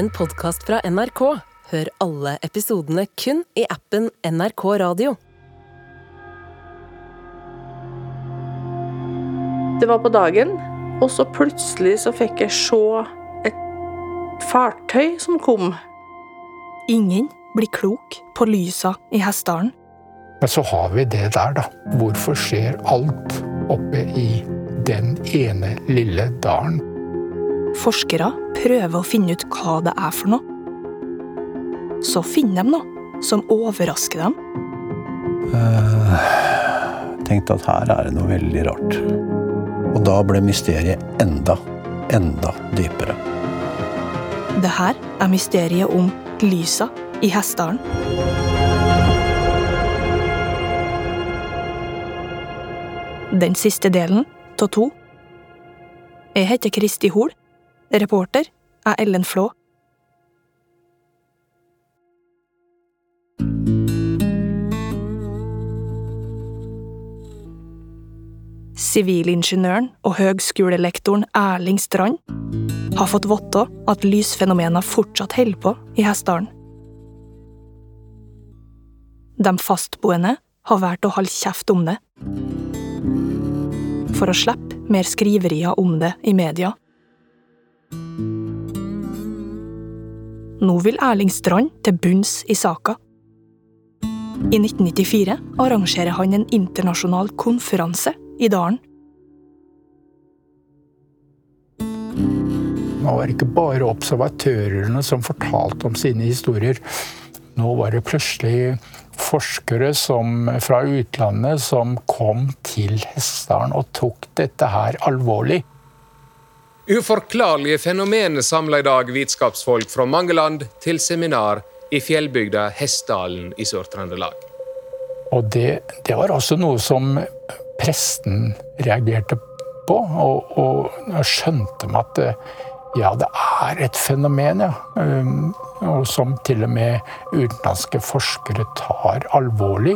en podkast fra NRK. Hør alle episodene kun i appen NRK Radio. Det var på dagen, og så plutselig så fikk jeg se et fartøy som kom. Ingen blir klok på lysa i Hessdalen. Men så har vi det der, da. Hvorfor skjer alt oppe i den ene lille dalen? Forskere prøver å finne ut hva det er for noe. Så finner de noe som overrasker dem. Uh, tenkte at her er det noe veldig rart. Og da ble mysteriet enda, enda dypere. Det her er mysteriet om lysa i Hessdalen. Den siste delen av to. Jeg heter Kristi Hol. Reporter er Ellen Flå. Sivilingeniøren og høgskolelektoren Erling Strand har fått vite at lysfenomenene fortsatt holder på i Hessdalen. De fastboende har valgt å holde kjeft om det. For å slippe mer skriverier om det i media. Nå vil Erling Strand til bunns i saka. I 1994 arrangerer han en internasjonal konferanse i dalen. Nå var det ikke bare observatørene som fortalte om sine historier. Nå var det plutselig forskere som, fra utlandet som kom til Hessdalen og tok dette her alvorlig. Uforklarlige fenomener samla i dag vitenskapsfolk fra mange land til seminar i fjellbygda Hessdalen i Sør-Trøndelag. Og det, det, var også noe som presten reagerte på, og, og skjønte med at ja, det er et fenomen, ja. Um, og som til og med utenlandske forskere tar alvorlig.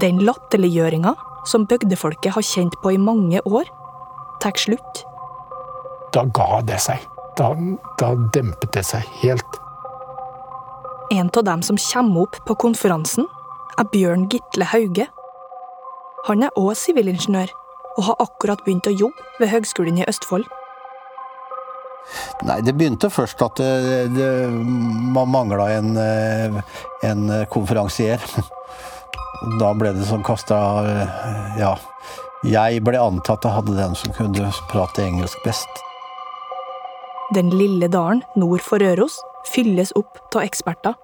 Den latterliggjøringa som bygdefolket har kjent på i mange år, tar slutt. Da ga det seg. Da, da dempet det seg helt. En av dem som kommer opp på konferansen, er Bjørn Gitle Hauge. Han er òg sivilingeniør, og har akkurat begynt å jobbe ved Høgskolen i Østfold. Nei, det begynte først at det, det, man mangla en, en konferansier. Da ble det som kasta Ja. Jeg ble antatt å hadde den som kunne prate engelsk best. Den lille dalen nord for Røros fylles opp av eksperter.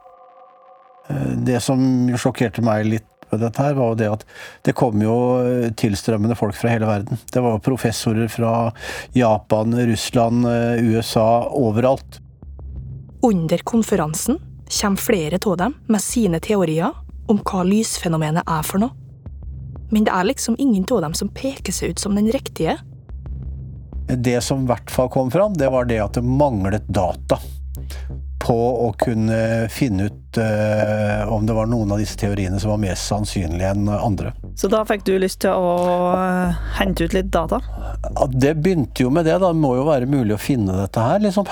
Det som sjokkerte meg litt med dette her, var jo det at det kom jo tilstrømmende folk fra hele verden. Det var jo professorer fra Japan, Russland, USA, overalt. Under konferansen kommer flere av dem med sine teorier om hva lysfenomenet er for noe. Men det er liksom ingen av dem som peker seg ut som den riktige. Det som i hvert fall kom fram, det var det at det manglet data på å kunne finne ut uh, om det var noen av disse teoriene som var mer sannsynlige enn andre. Så da fikk du lyst til å uh, hente ut litt data? Ja, det begynte jo med det. Da det må jo være mulig å finne dette her, liksom.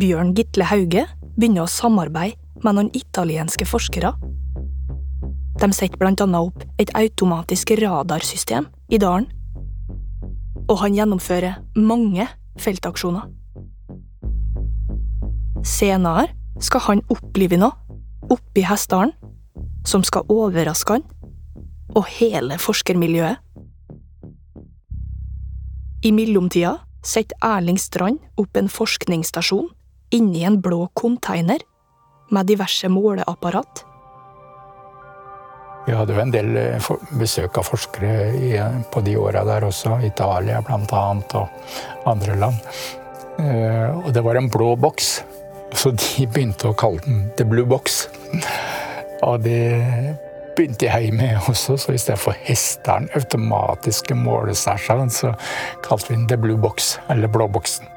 Bjørn Gitle Hauge begynner å samarbeide med noen italienske forskere. De setter blant annet opp et automatisk radarsystem i dalen. Og han gjennomfører mange feltaksjoner. Senere skal han opplive noe oppi Hessdalen som skal overraske han og hele forskermiljøet. I mellomtida setter Erling Strand opp en forskningsstasjon inni en blå container med diverse måleapparat. Vi hadde jo en del besøk av forskere på de åra der også. Italia annet, og andre land. Og det var en blå boks. Så de begynte å kalle den The Blue Box. Og det begynte jeg med også, så i stedet for Hessdalen automatiske målestasjon, så kalte vi den The Blue Box, eller Blåboksen.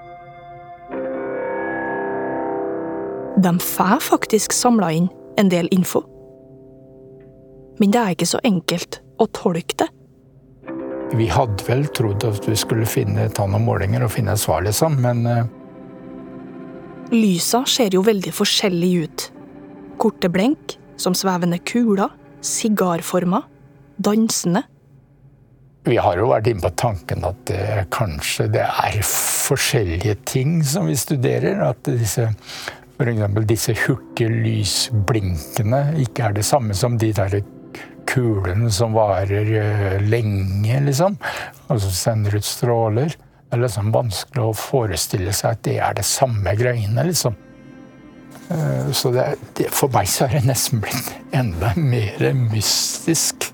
De får faktisk samla inn en del info. Men det er ikke så enkelt å tolke det. vi hadde vel trodd at vi skulle finne, ta noen målinger og finne et svar, liksom, men eh, Lysa ser jo veldig forskjellig ut. Korte blenk, som svevende kuler, sigarformer, dansende. vi har jo vært inne på tanken at det, kanskje det er forskjellige ting som vi studerer. At disse, for eksempel disse hurtige lysblinkene ikke er det samme som de der kulene som varer eh, lenge, liksom. Og som sender ut stråler. Det er liksom vanskelig å forestille seg at det er det samme greiene, liksom. Eh, Så det, det, for meg så er det nesten blitt enda mer mystisk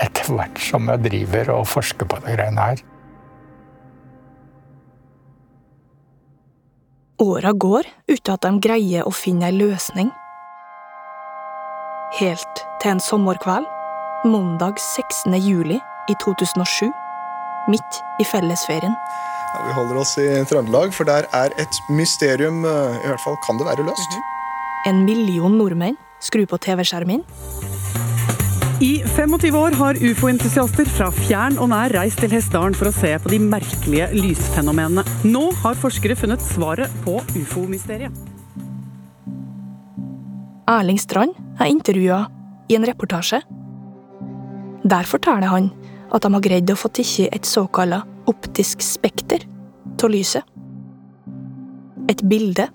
etter hvert som jeg driver og forsker på de greiene her. Åra går uten at de greier å finne ei løsning. Helt til en sommerkveld, mandag 16. juli i 2007, midt i fellesferien. Ja, vi holder oss i Trøndelag, for der er et mysterium eh, I hvert fall kan det være løst. En million nordmenn skrur på TV-skjermen. I 25 år har ufo-entusiaster fra fjern og nær reist til Hessdalen for å se på de merkelige lysfenomenene. Nå har forskere funnet svaret på ufo-mysteriet. Erling Strand er intervjua i en reportasje. Der forteller han at de har greid å få tatt et såkalla optisk spekter av lyset. Et bilde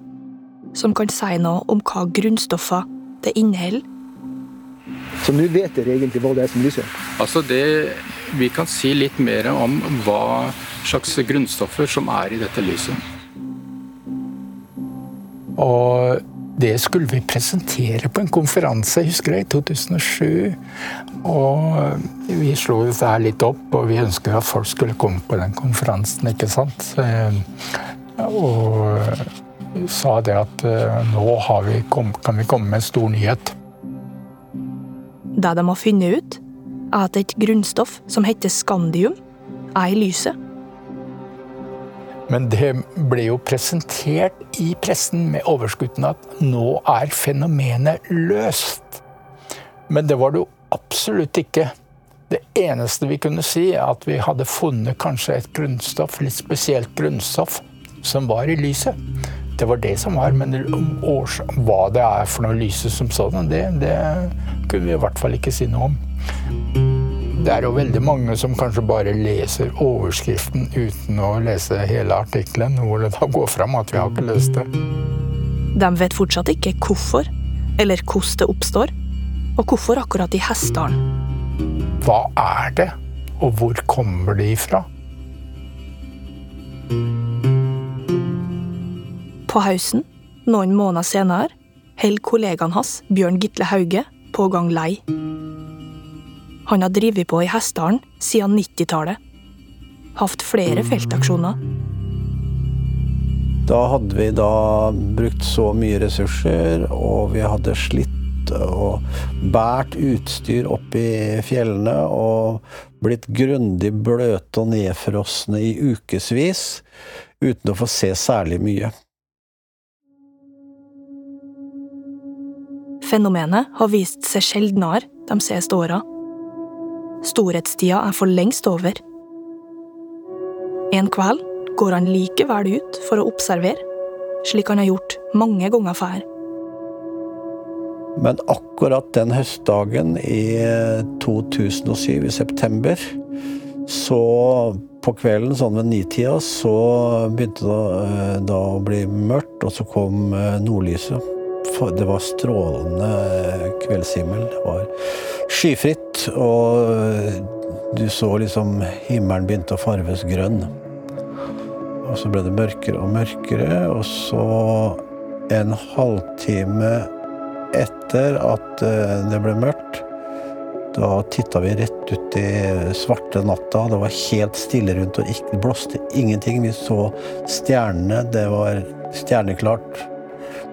som kan si noe om hva grunnstoffer det inneholder. Så nå vet dere egentlig hva det er som lyser. Altså det, vi kan si litt mer om hva slags grunnstoffer som er i dette lyset. Og det skulle vi presentere på en konferanse, jeg husker det, i 2007. Og vi slo dette litt opp, og vi ønsket at folk skulle komme på den konferansen, ikke sant. Eh, Og sa det at eh, nå vi kom, kan vi komme med en stor nyhet. Det de har funnet ut, at et grunnstoff som heter skandium, er i lyset. Men det ble jo presentert i pressen med overskutten at nå er fenomenet løst. Men det var det jo absolutt ikke. Det eneste vi kunne si, er at vi hadde funnet kanskje et grunnstoff, litt spesielt grunnstoff, som var i lyset. Det var det som var, men hva det er for noe lyset som sådan, det, det kunne vi i hvert fall ikke si noe om. Det er jo veldig mange som kanskje bare leser overskriften uten å lese hele artikkelen, hvor det da går fram at vi har ikke løst det. De vet fortsatt ikke hvorfor, eller hvordan det oppstår, og hvorfor akkurat i Hessdalen. Hva er det, og hvor kommer det ifra? På Hausen, noen måneder senere, holder kollegaen hans, Bjørn Gitle Hauge, på gang lei. Han har drevet på i Hessdalen siden 90-tallet. Hatt flere feltaksjoner. Da hadde vi da brukt så mye ressurser, og vi hadde slitt og båret utstyr opp i fjellene og blitt grundig bløte og nedfrosne i ukevis uten å få se særlig mye. Fenomenet har vist seg sjeldnere de siste åra. Storhetstida er for lengst over. En kveld går han likevel ut for å observere, slik han har gjort mange ganger før. Men akkurat den høstdagen i 2007, i september, så på kvelden, sånn ved nitida, så begynte det eh, da å bli mørkt, og så kom eh, nordlyset. Det var strålende kveldshimmel. Det var skyfritt, og du så liksom himmelen begynte å farves grønn. Og så ble det mørkere og mørkere, og så en halvtime etter at eh, det ble mørkt, da titta vi rett ut i svarte natta. Det var helt stille rundt, og det blåste ingenting. Vi så stjernene. Det var stjerneklart.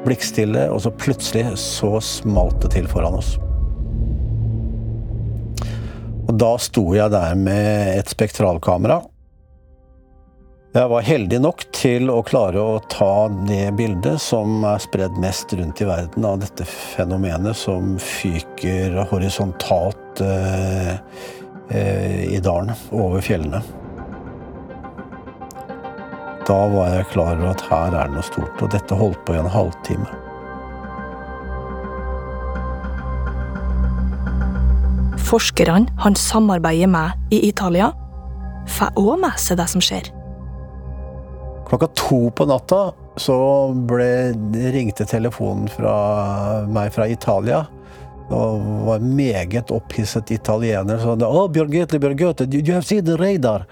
Blikkstille, og så plutselig så smalt det til foran oss. Da sto jeg der med et spektralkamera. Jeg var heldig nok til å klare å ta det bildet som er spredd mest rundt i verden av dette fenomenet som fyker horisontalt eh, eh, i dalen, over fjellene. Da var jeg klar over at her er det noe stort, og dette holdt på i en halvtime. Forskerne han samarbeider med i Italia, får òg med seg det som skjer. Klokka to på natta så ble, ringte telefonen fra meg fra Italia. Og var meget opphisset italiener. Så sa oh, Bjørn Gøte you have seen the radar?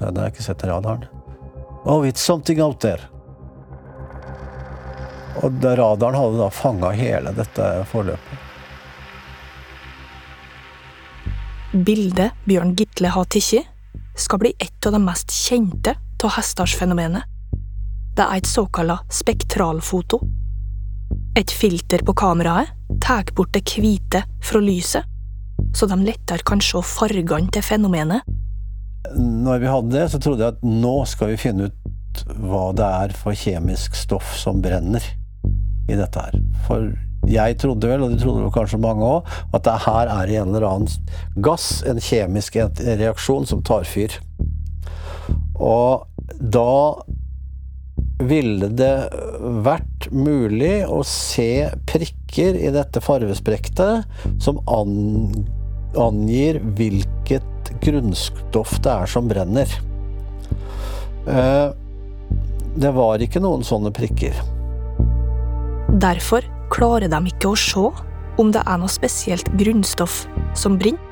Nei, jeg har ikke sett radaren. Oh, it's something out there. Og radaren hadde da fanga hele dette forløpet. Bildet Bjørn Gitle har tatt, skal bli et av de mest kjente av hestersfenomenet. Det er et såkalt spektralfoto. Et filter på kameraet tar bort det hvite fra lyset, så de lettere kan se fargene til fenomenet. Når vi hadde det, så trodde jeg at nå skal vi finne ut hva det er for kjemisk stoff som brenner i dette her. For jeg trodde vel, og det trodde vel kanskje mange òg, at det her er en eller annen gass, en kjemisk reaksjon, som tar fyr. Og da ville det vært mulig å se prikker i dette farvesprektet som an, angir hvilket grunnstoff det er som brenner. Eh, det var ikke noen sånne prikker. Derfor klarer de ikke å se om det er noe spesielt grunnstoff som brenner.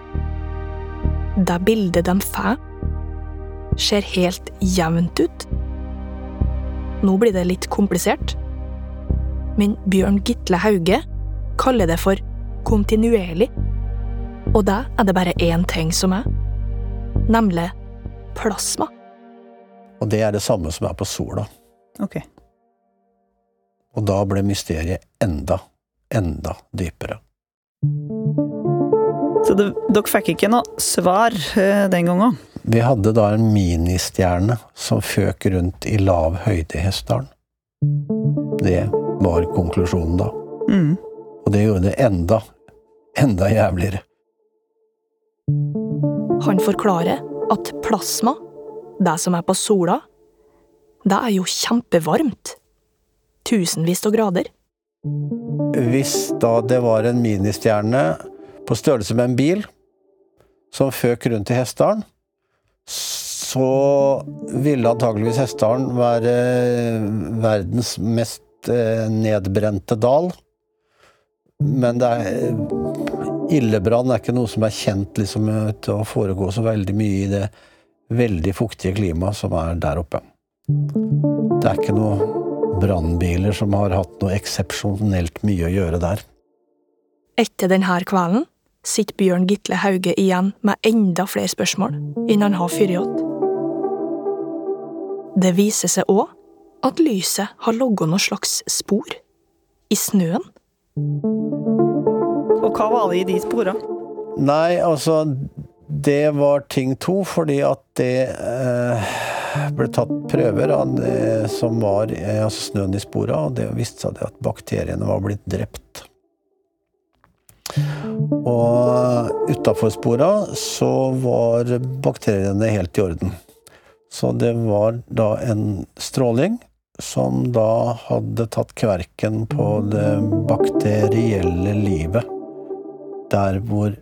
Det bildet de får, ser helt jevnt ut. Nå blir det litt komplisert, men Bjørn Gitle Hauge kaller det for kontinuerlig. Og det er det bare én ting som er, nemlig plasma. Og det er det samme som er på sola. Ok. Og da ble mysteriet enda, enda dypere. Så det, dere fikk ikke noe svar eh, den gangen? Vi hadde da en ministjerne som føk rundt i lav høyde i Hessdalen. Det var konklusjonen da. Mm. Og det gjorde det enda, enda jævligere. Han forklarer at plasma, det som er på sola, det er jo kjempevarmt. Tusenvis av grader. Hvis da det var en ministjerne på størrelse med en bil som føk rundt i Hessdalen, så ville antageligvis Hessdalen være verdens mest eh, nedbrente dal. Men det er Ildebrann er ikke noe som er kjent liksom, til å foregå så veldig mye i det veldig fuktige klimaet som er der oppe. Det er ikke noe brannbiler som har hatt noe eksepsjonelt mye å gjøre der. Etter denne kvelden sitter Bjørn Gitle Hauge igjen med enda flere spørsmål innen han har fyrt opp. Det viser seg òg at lyset har logget noe slags spor i snøen. Og hva var det i de sporene? Nei, altså Det var ting to, fordi at det eh, ble tatt prøver av det som var eh, altså snøen i sporene, og det viste seg at bakteriene var blitt drept. Og utafor sporene så var bakteriene helt i orden. Så det var da en stråling som da hadde tatt kverken på det bakterielle livet der hvor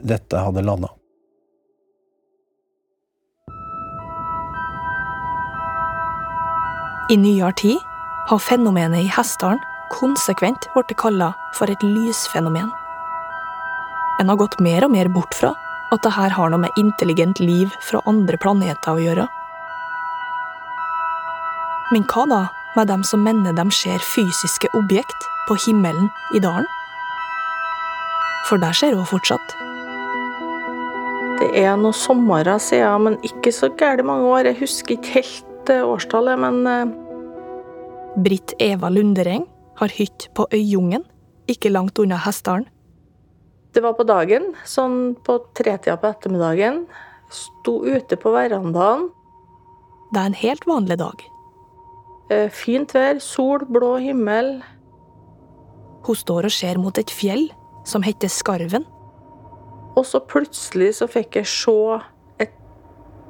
dette hadde landa. I nyere tid har fenomenet i Hessdalen konsekvent blitt kalla for et lysfenomen. En har gått mer og mer bort fra at det her har noe med intelligent liv fra andre planeter å gjøre. Men hva da med dem som mener de ser fysiske objekt på himmelen i dalen? For der skjer hun fortsatt. Det er noen somre siden, men ikke så gærent mange år. Jeg husker ikke helt årstallet, men eh, Britt Eva Lundereng har hytte på Øyungen, ikke langt unna Hessdalen. det var på dagen, sånn på tretida på ettermiddagen. Sto ute på verandaen. Det er en helt vanlig dag. Eh, Fint vær, sol, blå himmel. Hun står og ser mot et fjell som heter Skarven. Og så plutselig så fikk jeg se et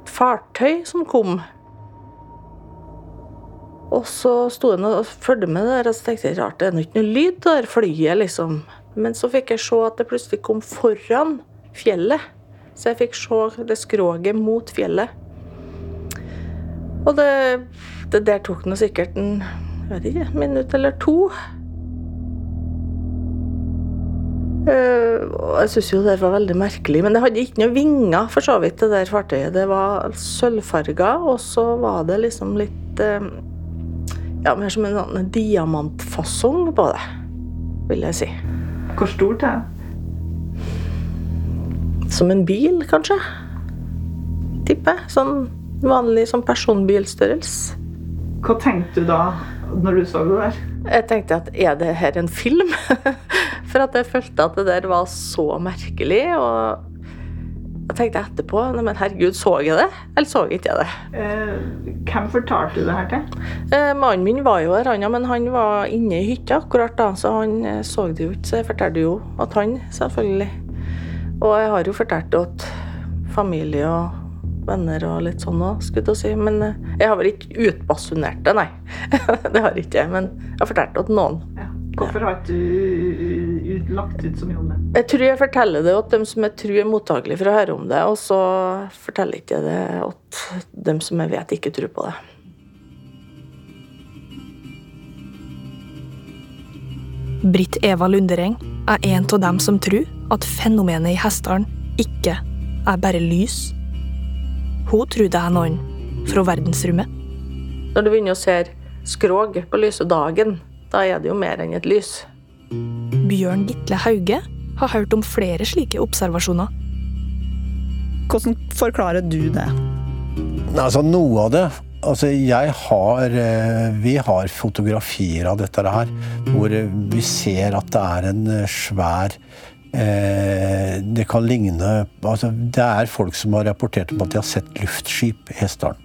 fartøy som kom. Og så sto han og fulgte med der, og så tenkte jeg rart, det er nå ikke noe lyd der flyet, liksom. Men så fikk jeg se at det plutselig kom foran fjellet. Så jeg fikk se det skroget mot fjellet. Og det, det der tok nå sikkert en jeg vet ikke, minutt eller to. Uh, jeg syns jo det var veldig merkelig. Men det hadde ikke noen vinger, for så vidt, det der fartøyet. Det var sølvfarga, og så var det liksom litt uh, Ja, mer som en sånn diamantfasong på det, vil jeg si. Hvor stort er det? Som en bil, kanskje. Tipper jeg. Sånn vanlig sånn personbilstørrelse. Hva tenkte du da når du så det der? Jeg tenkte at er det her en film? For at jeg følte at det der var så merkelig. Og jeg tenkte etterpå men herregud, så jeg det? Eller så jeg ikke det? Eh, hvem fortalte du det her til? Eh, mannen min var jo her, men han var inne i hytta akkurat da, så han eh, så det jo ikke. Så jeg fortalte jo at han, selvfølgelig. Og jeg har jo fortalt det til familie og venner og litt sånn òg, skulle jeg si. Men eh, jeg har vel ikke utbasunert det, nei. det har jeg ikke. Men jeg har fortalt det til noen. Ja. Hvorfor har ikke du lagt ut så mye om det? Jeg tror jeg forteller det til dem som jeg tror er mottakelige for å høre om det, og så forteller ikke det til dem som jeg vet ikke tror på det. Britt Eva Lundereng er en av dem som tror at fenomenet i Hessdalen ikke er bare lys hun tror det er noen fra verdensrommet. Når du begynner å se skrog på lyse dagen, da er det jo mer enn et lys. Bjørn Gitle Hauge har hørt om flere slike observasjoner. Hvordan forklarer du det? Altså, noe av det Altså, jeg har eh, Vi har fotografier av dette her, hvor vi ser at det er en svær Eh, det kan ligne altså Det er folk som har rapportert om at de har sett luftskip i Hessdalen.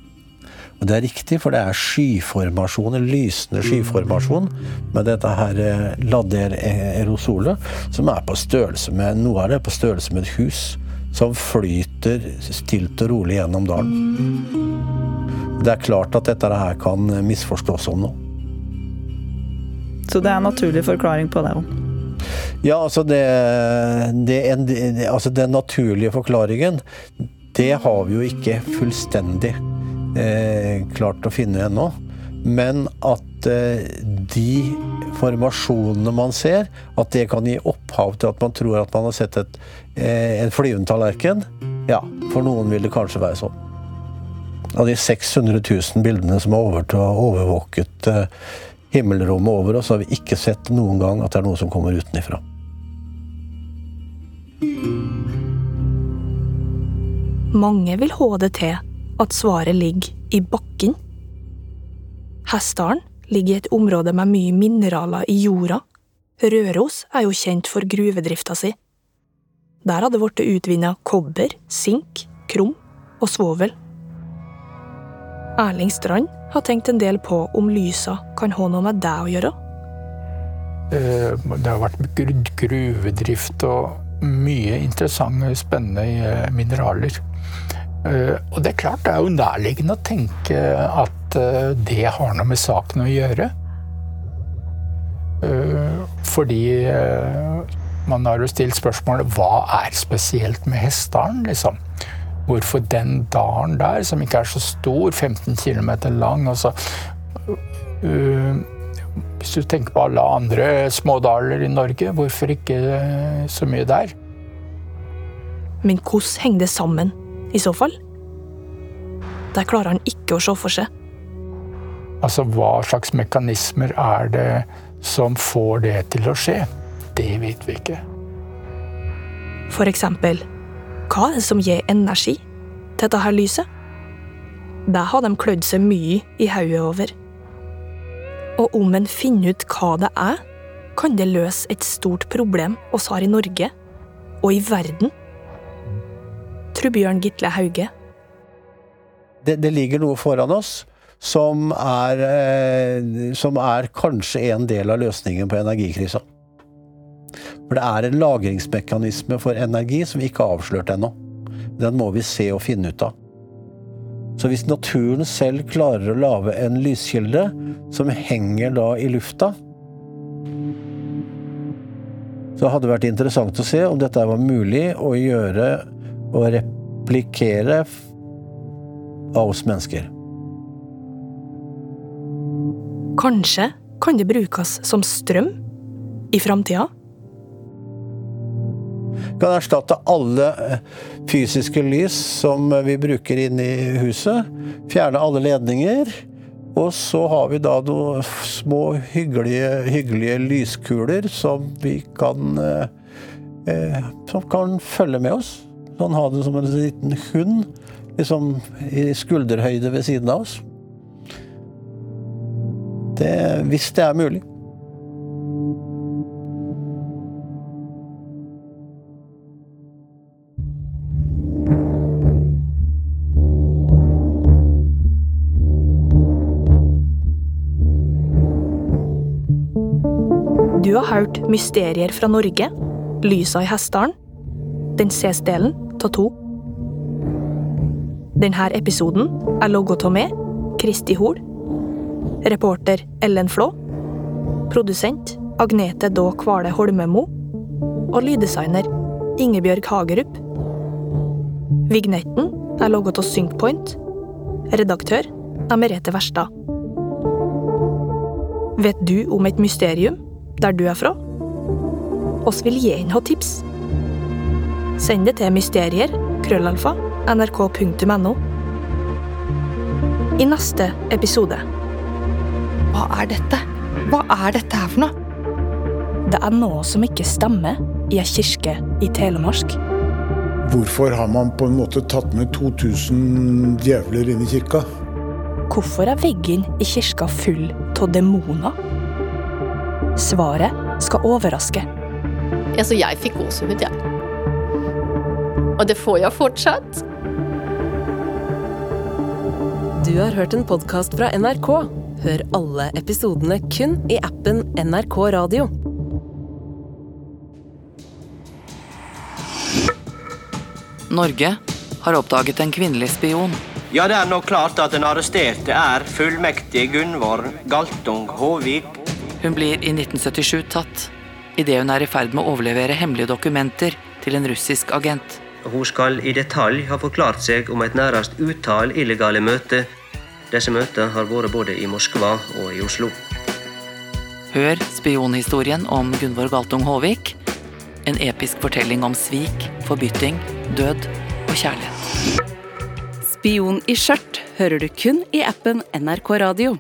Og det er riktig, for det er skyformasjon, en lysende skyformasjon med dette her eh, ladder-aerosolet, som er på størrelse med Noe av det på størrelse med et hus. Som flyter stilt og rolig gjennom dalen. Det er klart at dette her kan misforstås om noe. Så det er en naturlig forklaring på det òg? Ja, altså det, det, det, altså den naturlige forklaringen, det har vi jo ikke fullstendig eh, klart å finne ennå. Men at eh, de formasjonene man ser, at det kan gi opphav til at man tror at man har sett et, eh, en flyvende tallerken, ja, for noen vil det kanskje være sånn. Av de 600 000 bildene som er overvåket himmelrommet over oss, har vi ikke sett noen gang at det er noe som kommer utenifra. Mange vil til at svaret ligger i bakken. Hessdalen ligger i et område med mye mineraler i jorda. Røros er jo kjent for gruvedrifta si. Der hadde det blitt utvinna kobber, sink, krom og svovel. Erling Strand har tenkt en del på om lysa kan ha noe med deg å gjøre. Eh, det har vært gruvedrift og mye interessante, spennende eh, mineraler. Eh, og det er klart, det er jo nærliggende å tenke at det har noe med saken å gjøre. Fordi man har jo stilt spørsmålet hva er spesielt med Hessdalen, liksom? Hvorfor den dalen der, som ikke er så stor, 15 km lang og så Hvis du tenker på alle andre smådaler i Norge, hvorfor ikke så mye der? Men hvordan henger det sammen, i så fall? Der klarer han ikke å se for seg. Altså, hva slags mekanismer er det som får det til å skje? Det vet vi ikke. For eksempel hva er det som gir energi til dette her lyset? Det har de klødd seg mye i hodet over. Og om en finner ut hva det er, kan det løse et stort problem oss har i Norge, og i verden. Tror Bjørn Gitle Hauge. Det, det, ligger noe foran oss som er, eh, som er kanskje en del av løsningen på energikrisa. For det er en lagringsmekanisme for energi som vi ikke har avslørt ennå. Den må vi se og finne ut av. Så hvis naturen selv klarer å lage en lyskilde som henger da i lufta, så hadde det vært interessant å se om dette var mulig å gjøre og replikere av oss mennesker. Kanskje kan det brukes som strøm i framtida? Kan erstatte alle eh, fysiske lys som vi bruker inne i huset. Fjerne alle ledninger. Og så har vi da noen små hyggelige, hyggelige lyskuler som vi kan eh, eh, Som kan følge med oss. Sånn hadde som en liten hund liksom i skulderhøyde ved siden av oss. Det, hvis det er mulig. Du har hørt Mysterier fra Norge, Lysa i Hessdalen. Den ses-delen av to. Denne episoden er logget av meg, Kristi Hol. Reporter Ellen Flå. Produsent Agnete Daa Kvale Holmemo. Og lyddesigner Ingebjørg Hagerup. Vignetten er logget av Synkpoint. Redaktør er Merete Verstad. Vet du om et mysterium der du er fra? Oss vil gjerne ha tips. Send det til mysterier, krøllalfa, nrk.no. I neste episode Hva er dette? Hva er dette her for noe? Det er noe som ikke stemmer i ei kirke i Telemark. Hvorfor har man på en måte tatt med 2000 djevler inn i kirka? Hvorfor er veggen i kirka full av demoner? Svaret skal overraske. Altså, jeg fikk gåsehud, jeg. Og det får jeg fortsatt. Du har hørt en podkast fra NRK. Hør alle episodene kun i appen NRK Radio. Norge har oppdaget en kvinnelig spion. Ja, det er nå klart at den arresterte er fullmektig Gunvor Galtung Håvik. Hun blir i 1977 tatt idet hun er i ferd med å overlevere hemmelige dokumenter til en russisk agent. Hun skal i detalj ha forklart seg om et nærmest utall illegale møter. Disse møtene har vært både i Moskva og i Oslo. Hør spionhistorien om Gunvor Galtung Håvik. En episk fortelling om svik, forbytting, død og kjærlighet. Spion i skjørt hører du kun i appen NRK Radio.